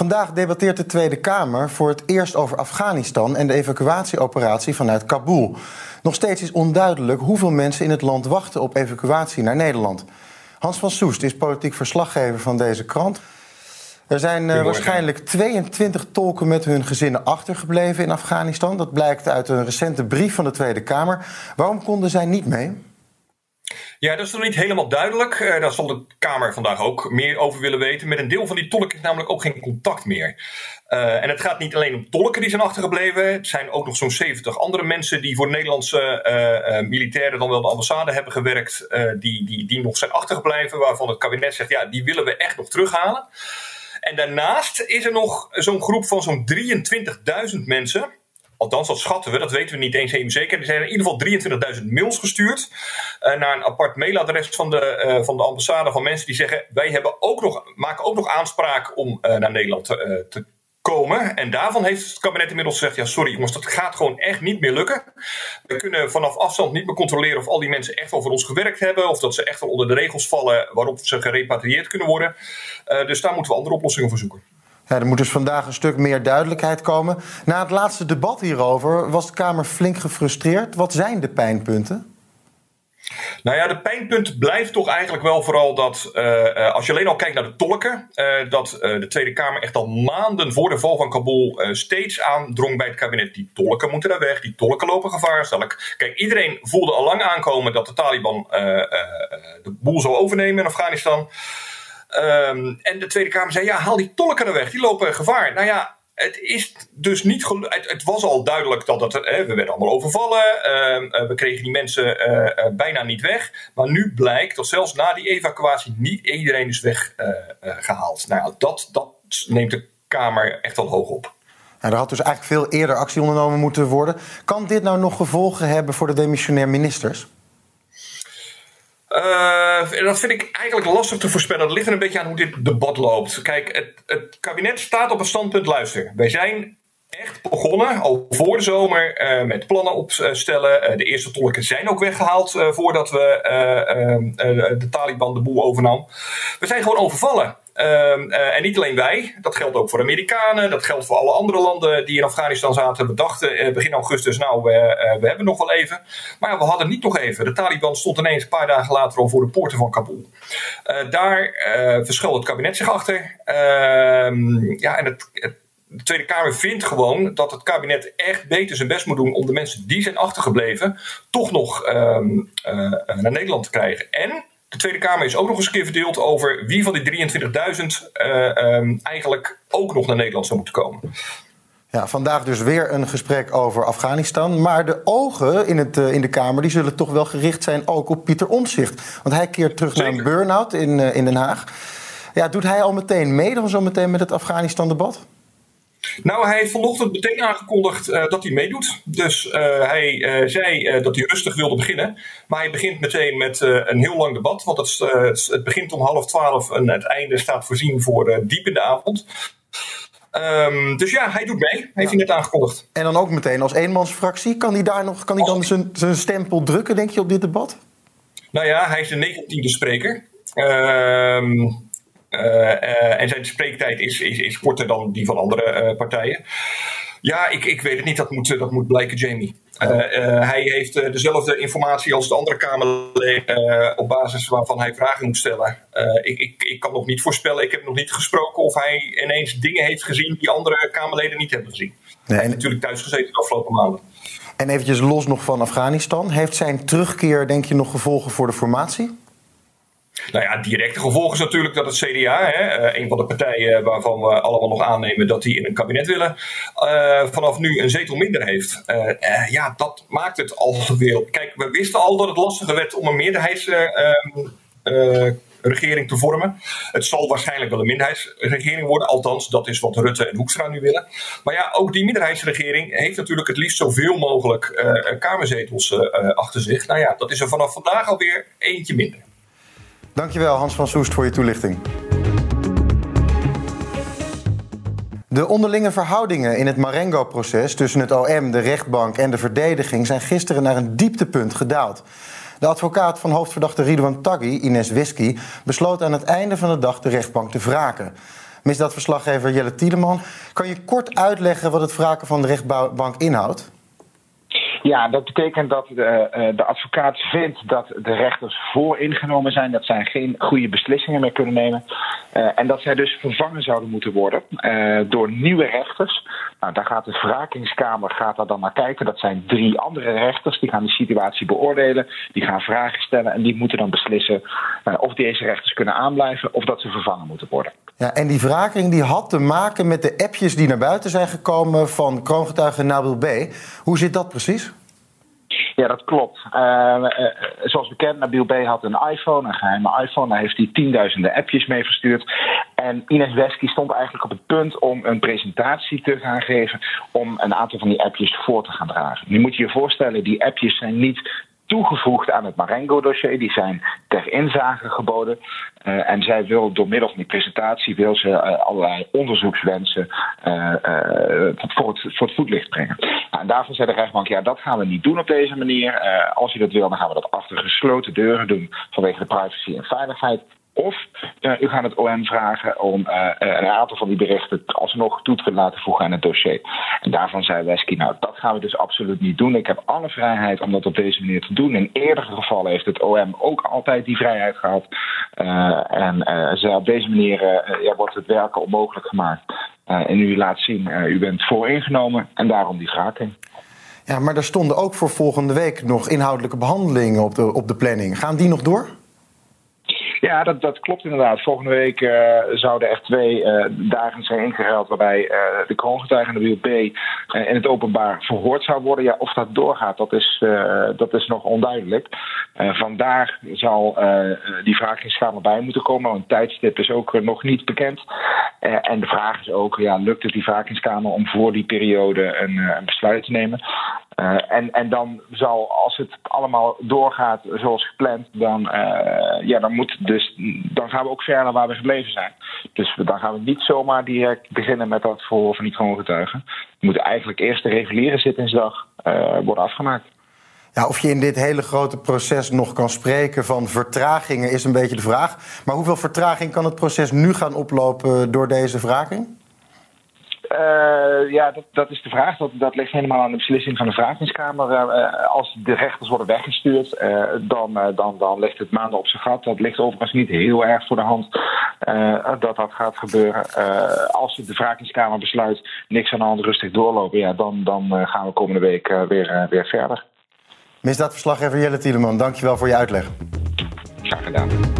Vandaag debatteert de Tweede Kamer voor het eerst over Afghanistan en de evacuatieoperatie vanuit Kabul. Nog steeds is onduidelijk hoeveel mensen in het land wachten op evacuatie naar Nederland. Hans van Soest is politiek verslaggever van deze krant. Er zijn uh, waarschijnlijk 22 tolken met hun gezinnen achtergebleven in Afghanistan. Dat blijkt uit een recente brief van de Tweede Kamer. Waarom konden zij niet mee? Ja, dat is nog niet helemaal duidelijk. Uh, daar zal de Kamer vandaag ook meer over willen weten. Met een deel van die tolken is namelijk ook geen contact meer. Uh, en het gaat niet alleen om tolken die zijn achtergebleven. Het zijn ook nog zo'n 70 andere mensen die voor Nederlandse uh, militairen, dan wel de ambassade, hebben gewerkt. die, die, die nog zijn achtergebleven. Waarvan het kabinet zegt: ja, die willen we echt nog terughalen. En daarnaast is er nog zo'n groep van zo'n 23.000 mensen. Althans, dat schatten we, dat weten we niet eens even zeker. Er zijn in ieder geval 23.000 mails gestuurd uh, naar een apart mailadres van de, uh, van de ambassade van mensen die zeggen: wij hebben ook nog, maken ook nog aanspraak om uh, naar Nederland te, te komen. En daarvan heeft het kabinet inmiddels gezegd: ja, sorry jongens, dat gaat gewoon echt niet meer lukken. We kunnen vanaf afstand niet meer controleren of al die mensen echt wel voor ons gewerkt hebben, of dat ze echt wel onder de regels vallen waarop ze gerepatrieerd kunnen worden. Dus daar moeten we andere oplossingen voor zoeken. Er moet dus vandaag een stuk meer duidelijkheid komen. Na het laatste debat hierover was de Kamer flink gefrustreerd. Wat zijn de pijnpunten? Nou ja, de pijnpunt blijft toch eigenlijk wel vooral dat, uh, als je alleen al kijkt naar de tolken, uh, dat de Tweede Kamer echt al maanden voor de val van Kabul steeds aandrong bij het kabinet. Die tolken moeten daar weg, die tolken lopen gevaarlijk. Kijk, iedereen voelde al lang aankomen dat de Taliban de boel zou overnemen in Afghanistan. Um, en de Tweede Kamer zei: ja, haal die tolken er weg, die lopen gevaar. Nou ja, het is dus niet het, het, was al duidelijk dat het, hè, we werden allemaal overvallen. Uh, we kregen die mensen uh, uh, bijna niet weg. Maar nu blijkt dat zelfs na die evacuatie niet iedereen is weggehaald. nou ja, dat, dat neemt de Kamer echt wel hoog op. Nou, er had dus eigenlijk veel eerder actie ondernomen moeten worden. Kan dit nou nog gevolgen hebben voor de demissionair ministers? Uh, dat vind ik eigenlijk lastig te voorspellen. Dat ligt er een beetje aan hoe dit debat loopt. Kijk, het, het kabinet staat op een standpunt. Luister, wij zijn echt begonnen, al voor de zomer, uh, met plannen opstellen. Uh, de eerste tolken zijn ook weggehaald voordat we de Taliban de boel overnam. We zijn gewoon overvallen. Um, uh, en niet alleen wij, dat geldt ook voor Amerikanen, dat geldt voor alle andere landen die in Afghanistan zaten. We dachten uh, begin augustus, nou, we, uh, we hebben nog wel even. Maar we hadden niet nog even. De Taliban stond ineens een paar dagen later al voor de poorten van Kabul. daar verschuilt het kabinet zich achter. Ehm, ja, en het, de Tweede Kamer vindt gewoon dat het kabinet echt beter zijn best moet doen om de mensen die zijn achtergebleven toch nog uh, naar Nederland te krijgen. En de Tweede Kamer is ook nog eens een keer verdeeld over wie van die 23.000 uh, um, eigenlijk ook nog naar Nederland zou moeten komen. Ja, vandaag dus weer een gesprek over Afghanistan. Maar de ogen in, het, uh, in de Kamer die zullen toch wel gericht zijn ook op Pieter Omtzigt. Want hij keert terug Zeker. naar een burn-out in, uh, in Den Haag. Ja, doet hij al meteen mee dan zo meteen met het Afghanistan-debat? Nou, hij heeft vanochtend meteen aangekondigd uh, dat hij meedoet. Dus uh, hij uh, zei dat hij rustig wilde beginnen. Maar hij begint meteen met een heel lang debat. Want het, het, begint om half twaalf en het einde staat voorzien voor diep in de avond. Um, dus ja, hij doet mee. Heeft ja. hij net aangekondigd. En dan ook meteen als eenmansfractie. Kan hij daar nog kan hij dan zijn, zijn stempel drukken, denk je, op dit debat? Nou ja, hij is de negentiende spreker. Ehm en zijn spreektijd is, is, is korter dan die van andere uh, partijen. Ja, ik, ik weet het niet. Dat moet, dat moet blijken, Jamie. hij heeft dezelfde informatie als de andere Kamerleden op basis waarvan hij vragen moet stellen. ik, ik, ik kan nog niet voorspellen. Ik heb nog niet gesproken of hij ineens dingen heeft gezien die andere Kamerleden niet hebben gezien. Nee. Hij heeft natuurlijk thuis gezeten de afgelopen maanden. En eventjes los nog van Afghanistan. Heeft zijn terugkeer, denk je, nog gevolgen voor de formatie? Nou ja, directe gevolg is natuurlijk dat het CDA, hè, een van de partijen waarvan we allemaal nog aannemen dat die in een kabinet willen, uh, vanaf nu een zetel minder heeft. Uh, ja, dat maakt het alweer. Kijk, we wisten al dat het lastiger werd om een meerderheids minderheidsregering te vormen. Het zal waarschijnlijk wel een minderheidsregering worden, althans, dat is wat Rutte en Hoekstra nu willen. Maar ja, ook die minderheidsregering heeft natuurlijk het liefst zoveel mogelijk kamerzetels achter zich. Nou ja, dat is er vanaf vandaag alweer eentje minder. Dankjewel Hans van Soest voor je toelichting. De onderlinge verhoudingen in het Marengo-proces tussen het OM, de rechtbank en de verdediging zijn gisteren naar een dieptepunt gedaald. De advocaat van hoofdverdachte Ridwan Taghi, Ines Whisky, besloot aan het einde van de dag de rechtbank te wraken. Misdaadverslaggever Jelle Tiedeman, kan je kort uitleggen wat het wraken van de rechtbank inhoudt? Ja, dat betekent dat de, eh, de advocaat vindt dat de rechters vooringenomen zijn, dat zij geen goede beslissingen meer kunnen nemen. Uh, en dat zij dus vervangen zouden moeten worden door nieuwe rechters. Nou, daar gaat de wrakingskamer gaat daar dan naar kijken. Dat zijn drie andere rechters. Die gaan de situatie beoordelen. Die gaan vragen stellen. En die moeten dan beslissen of deze rechters kunnen aanblijven of dat ze vervangen moeten worden. Ja, en die wraking die had te maken met de appjes die naar buiten zijn gekomen van kroongetuige Nabil B. Hoe zit dat precies? Ja, dat klopt. Uh, uh, zoals bekend, Nabil B. had een iPhone, een geheime iPhone. Daar heeft hij tienduizenden appjes mee verstuurd. En Ines Wesky stond eigenlijk op het punt om een presentatie te gaan geven... om een aantal van die appjes voor te gaan dragen. Nu moet je je voorstellen, die appjes zijn niet toegevoegd aan het Marengo-dossier. Die zijn ter inzage geboden. Uh, en zij wil door middel van die presentatie wil ze uh, allerlei onderzoekswensen uh, voor, het, voor het voetlicht brengen. Nou, en daarvoor zei de rechtbank, ja, dat gaan we niet doen op deze manier. als je dat wil, dan gaan we dat achter gesloten deuren doen vanwege de privacy en veiligheid. Of u gaat het OM vragen om uh, een aantal van die berichten alsnog toe te laten voegen aan het dossier. En daarvan zei Wesky, nou dat gaan we dus absoluut niet doen. Ik heb alle vrijheid om dat op deze manier te doen. In eerdere gevallen heeft het OM ook altijd die vrijheid gehad. Uh, en op deze manier ja, wordt het werken onmogelijk gemaakt. en u laat zien, u bent vooringenomen en daarom die wraking. Ja, maar er stonden ook voor volgende week nog inhoudelijke behandelingen op de, op de planning. Gaan die nog door? Ja, dat, dat klopt inderdaad. Volgende week uh, zouden er twee uh, dagen zijn ingeruild waarbij uh, de kroongetuige de WLB in het openbaar verhoord zou worden. Ja, of dat doorgaat, dat is, dat is nog onduidelijk. vandaag zal die vragingskamer bij moeten komen. Een tijdstip is ook nog niet bekend. en de vraag is ook, ja, lukt het die vragingskamer om voor die periode een, een besluit te nemen? En, en dan zal, als het allemaal doorgaat zoals gepland, dan, uh, ja, dan, moet dus, dan gaan we ook verder waar we gebleven zijn. Dus dan gaan we niet zomaar direct beginnen met dat verhoor van die kroongetuigen. We moeten eigenlijk eerst de reguliere zittingsdag uh, worden afgemaakt. Ja, of je in dit hele grote proces nog kan spreken van vertragingen is een beetje de vraag. Maar hoeveel vertraging kan het proces nu gaan oplopen door deze vraging? Uh, ja, dat, dat, is de vraag. Dat, dat ligt helemaal aan de beslissing van de vragingskamer. Uh, als de rechters worden weggestuurd, uh, dan, dan, dan ligt het maanden op zijn gat. Dat ligt overigens niet heel erg voor de hand dat dat gaat gebeuren. als de vragingskamer besluit niks aan de hand rustig doorlopen, ja, dan, dan gaan we komende week weer, weer verder. Misdaadverslaggever Jelle Tieleman, dankjewel voor je uitleg. Graag gedaan.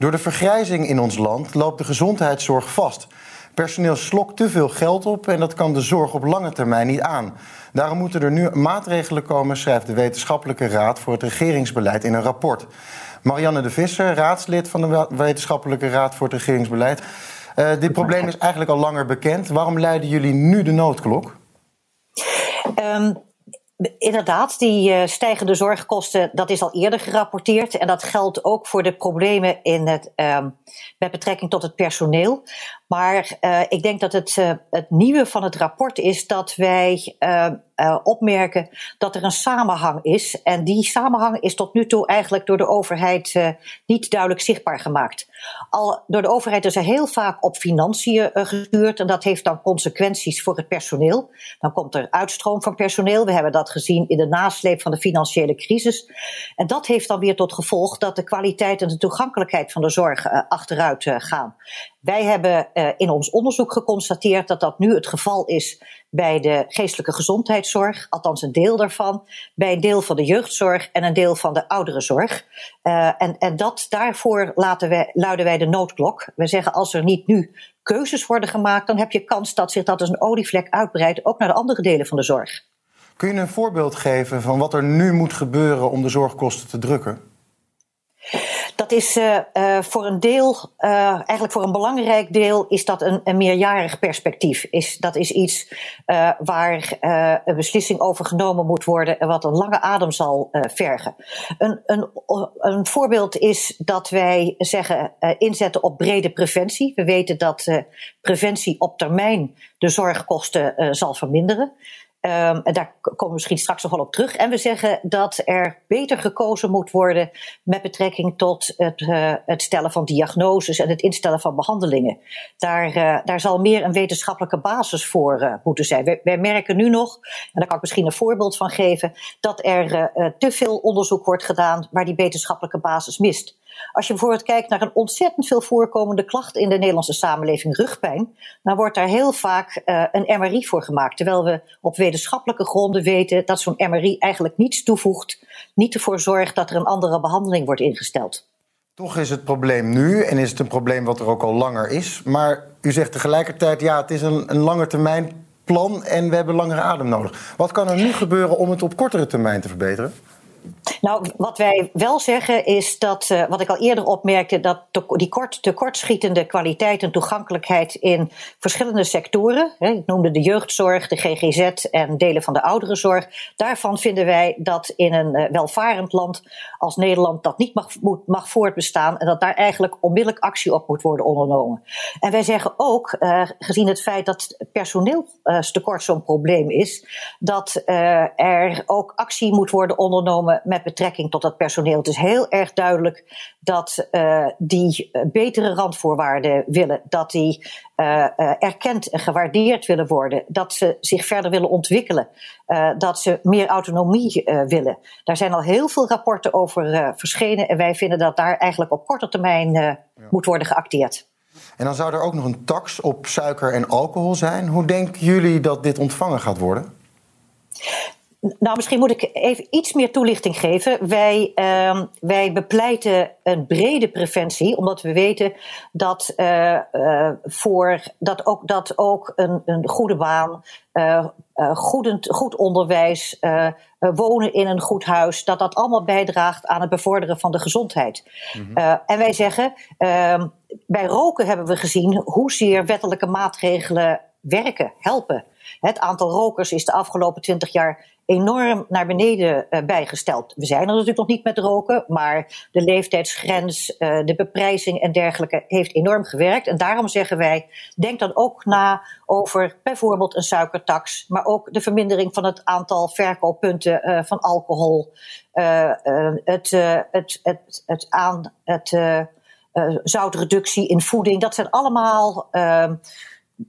Door de vergrijzing in ons land loopt de gezondheidszorg vast. Personeel slokt te veel geld op en dat kan de zorg op lange termijn niet aan. Daarom moeten er nu maatregelen komen, schrijft de Wetenschappelijke Raad voor het Regeringsbeleid in een rapport. Marianne de Visser, raadslid van de Wetenschappelijke Raad voor het Regeringsbeleid. Uh, dit probleem is eigenlijk al langer bekend. Waarom leiden jullie nu de noodklok? Um, Inderdaad, die uh, stijgende zorgkosten, dat is al eerder gerapporteerd. En dat geldt ook voor de problemen in het, uh, met betrekking tot het personeel. Maar uh, ik denk dat het, uh, het nieuwe van het rapport is dat wij uh, opmerken dat er een samenhang is. En die samenhang is tot nu toe eigenlijk door de overheid niet duidelijk zichtbaar gemaakt. Al door de overheid is er heel vaak op financiën gestuurd en dat heeft dan consequenties voor het personeel. Dan komt er uitstroom van personeel. We hebben dat gezien in de nasleep van de financiële crisis. En dat heeft dan weer tot gevolg dat de kwaliteit en de toegankelijkheid van de zorg achteruit gaan. Wij hebben in ons onderzoek geconstateerd dat dat nu het geval is bij de geestelijke gezondheidszorg, althans een deel daarvan, bij een deel van de jeugdzorg en een deel van de ouderenzorg. Uh, en, en dat, daarvoor laten wij, luiden wij de noodklok. We zeggen als er niet nu keuzes worden gemaakt, dan heb je kans dat zich dat als een olievlek uitbreidt, ook naar de andere delen van de zorg. Kun je een voorbeeld geven van wat er nu moet gebeuren om de zorgkosten te drukken? Dat is uh, uh, voor een deel, uh, eigenlijk voor een belangrijk deel, is dat een, een meerjarig perspectief. Is, dat is iets waar een beslissing over genomen moet worden en wat een lange adem zal vergen. Een, een, een voorbeeld is dat wij zeggen inzetten op brede preventie. We weten dat preventie op termijn de zorgkosten zal verminderen. Um, en daar komen we misschien straks nog wel op terug. En we zeggen dat er beter gekozen moet worden met betrekking tot het, uh, het stellen van diagnoses en het instellen van behandelingen. Daar, uh, daar zal meer een wetenschappelijke basis voor uh, moeten zijn. Wij, wij, merken nu nog, en daar kan ik misschien een voorbeeld van geven, dat er te veel onderzoek wordt gedaan waar die wetenschappelijke basis mist. Als je bijvoorbeeld kijkt naar een ontzettend veel voorkomende klacht in de Nederlandse samenleving, rugpijn, dan wordt daar heel vaak uh, een MRI voor gemaakt. Terwijl we op wetenschappelijke gronden weten dat zo'n MRI eigenlijk niets toevoegt, niet ervoor zorgt dat er een andere behandeling wordt ingesteld. Toch is het probleem nu, en is het een probleem wat er ook al langer is. Maar u zegt tegelijkertijd, ja, het is een, een lange termijn plan en we hebben langere adem nodig. Wat kan er nu gebeuren om het op kortere termijn te verbeteren? Nou, wat wij wel zeggen is dat, uh, wat ik al eerder opmerkte, dat die kort, tekortschietende kwaliteit en toegankelijkheid in verschillende sectoren, hè, ik noemde de jeugdzorg, de GGZ en delen van de ouderenzorg, daarvan vinden wij dat in een uh, welvarend land als Nederland dat niet mag, moet, mag voortbestaan en dat daar eigenlijk onmiddellijk actie op moet worden ondernomen. En wij zeggen ook, uh, gezien het feit dat personeelstekort zo'n probleem is, dat er ook actie moet worden ondernomen met betrekking tot dat personeel. Het is heel erg duidelijk dat uh, die eh, betere randvoorwaarden willen, dat die uh, erkend en gewaardeerd willen worden, dat ze zich verder willen ontwikkelen, dat ze meer autonomie willen. Daar zijn al heel veel rapporten over verschenen en wij vinden dat daar eigenlijk op korte termijn ja. moet worden geacteerd. En dan zou er ook nog een tax op suiker en alcohol zijn. Hoe denken jullie dat dit ontvangen gaat worden? Nou, misschien moet ik even iets meer toelichting geven. Wij, uh, wij bepleiten een brede preventie, omdat we weten dat, uh, uh, voor, dat ook, dat ook een, een goede baan, uh, goed, goed onderwijs, wonen in een goed huis, dat dat allemaal bijdraagt aan het bevorderen van de gezondheid. Mm -hmm. en wij zeggen, ehm, bij roken hebben we gezien hoezeer wettelijke maatregelen werken, helpen. Het aantal rokers is de afgelopen twintig jaar enorm naar beneden uh, bijgesteld. We zijn er natuurlijk nog niet met roken, maar de leeftijdsgrens, uh, de beprijzing en dergelijke heeft enorm gewerkt. En daarom zeggen wij, denk dan ook na over bijvoorbeeld een suikertax, maar ook de vermindering van het aantal verkooppunten uh, van alcohol, het, het, het, het, aan, het zoutreductie in voeding. Dat zijn allemaal ehm,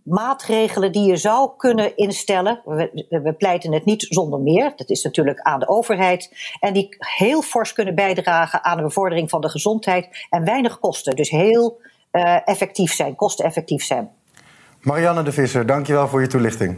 maatregelen die je zou kunnen instellen. We, pleiten het niet zonder meer. Dat is natuurlijk aan de overheid. En die heel fors kunnen bijdragen aan de bevordering van de gezondheid. En weinig kosten. Dus heel uh, effectief zijn, kosteneffectief zijn. Marianne de Visser, dankjewel voor je toelichting.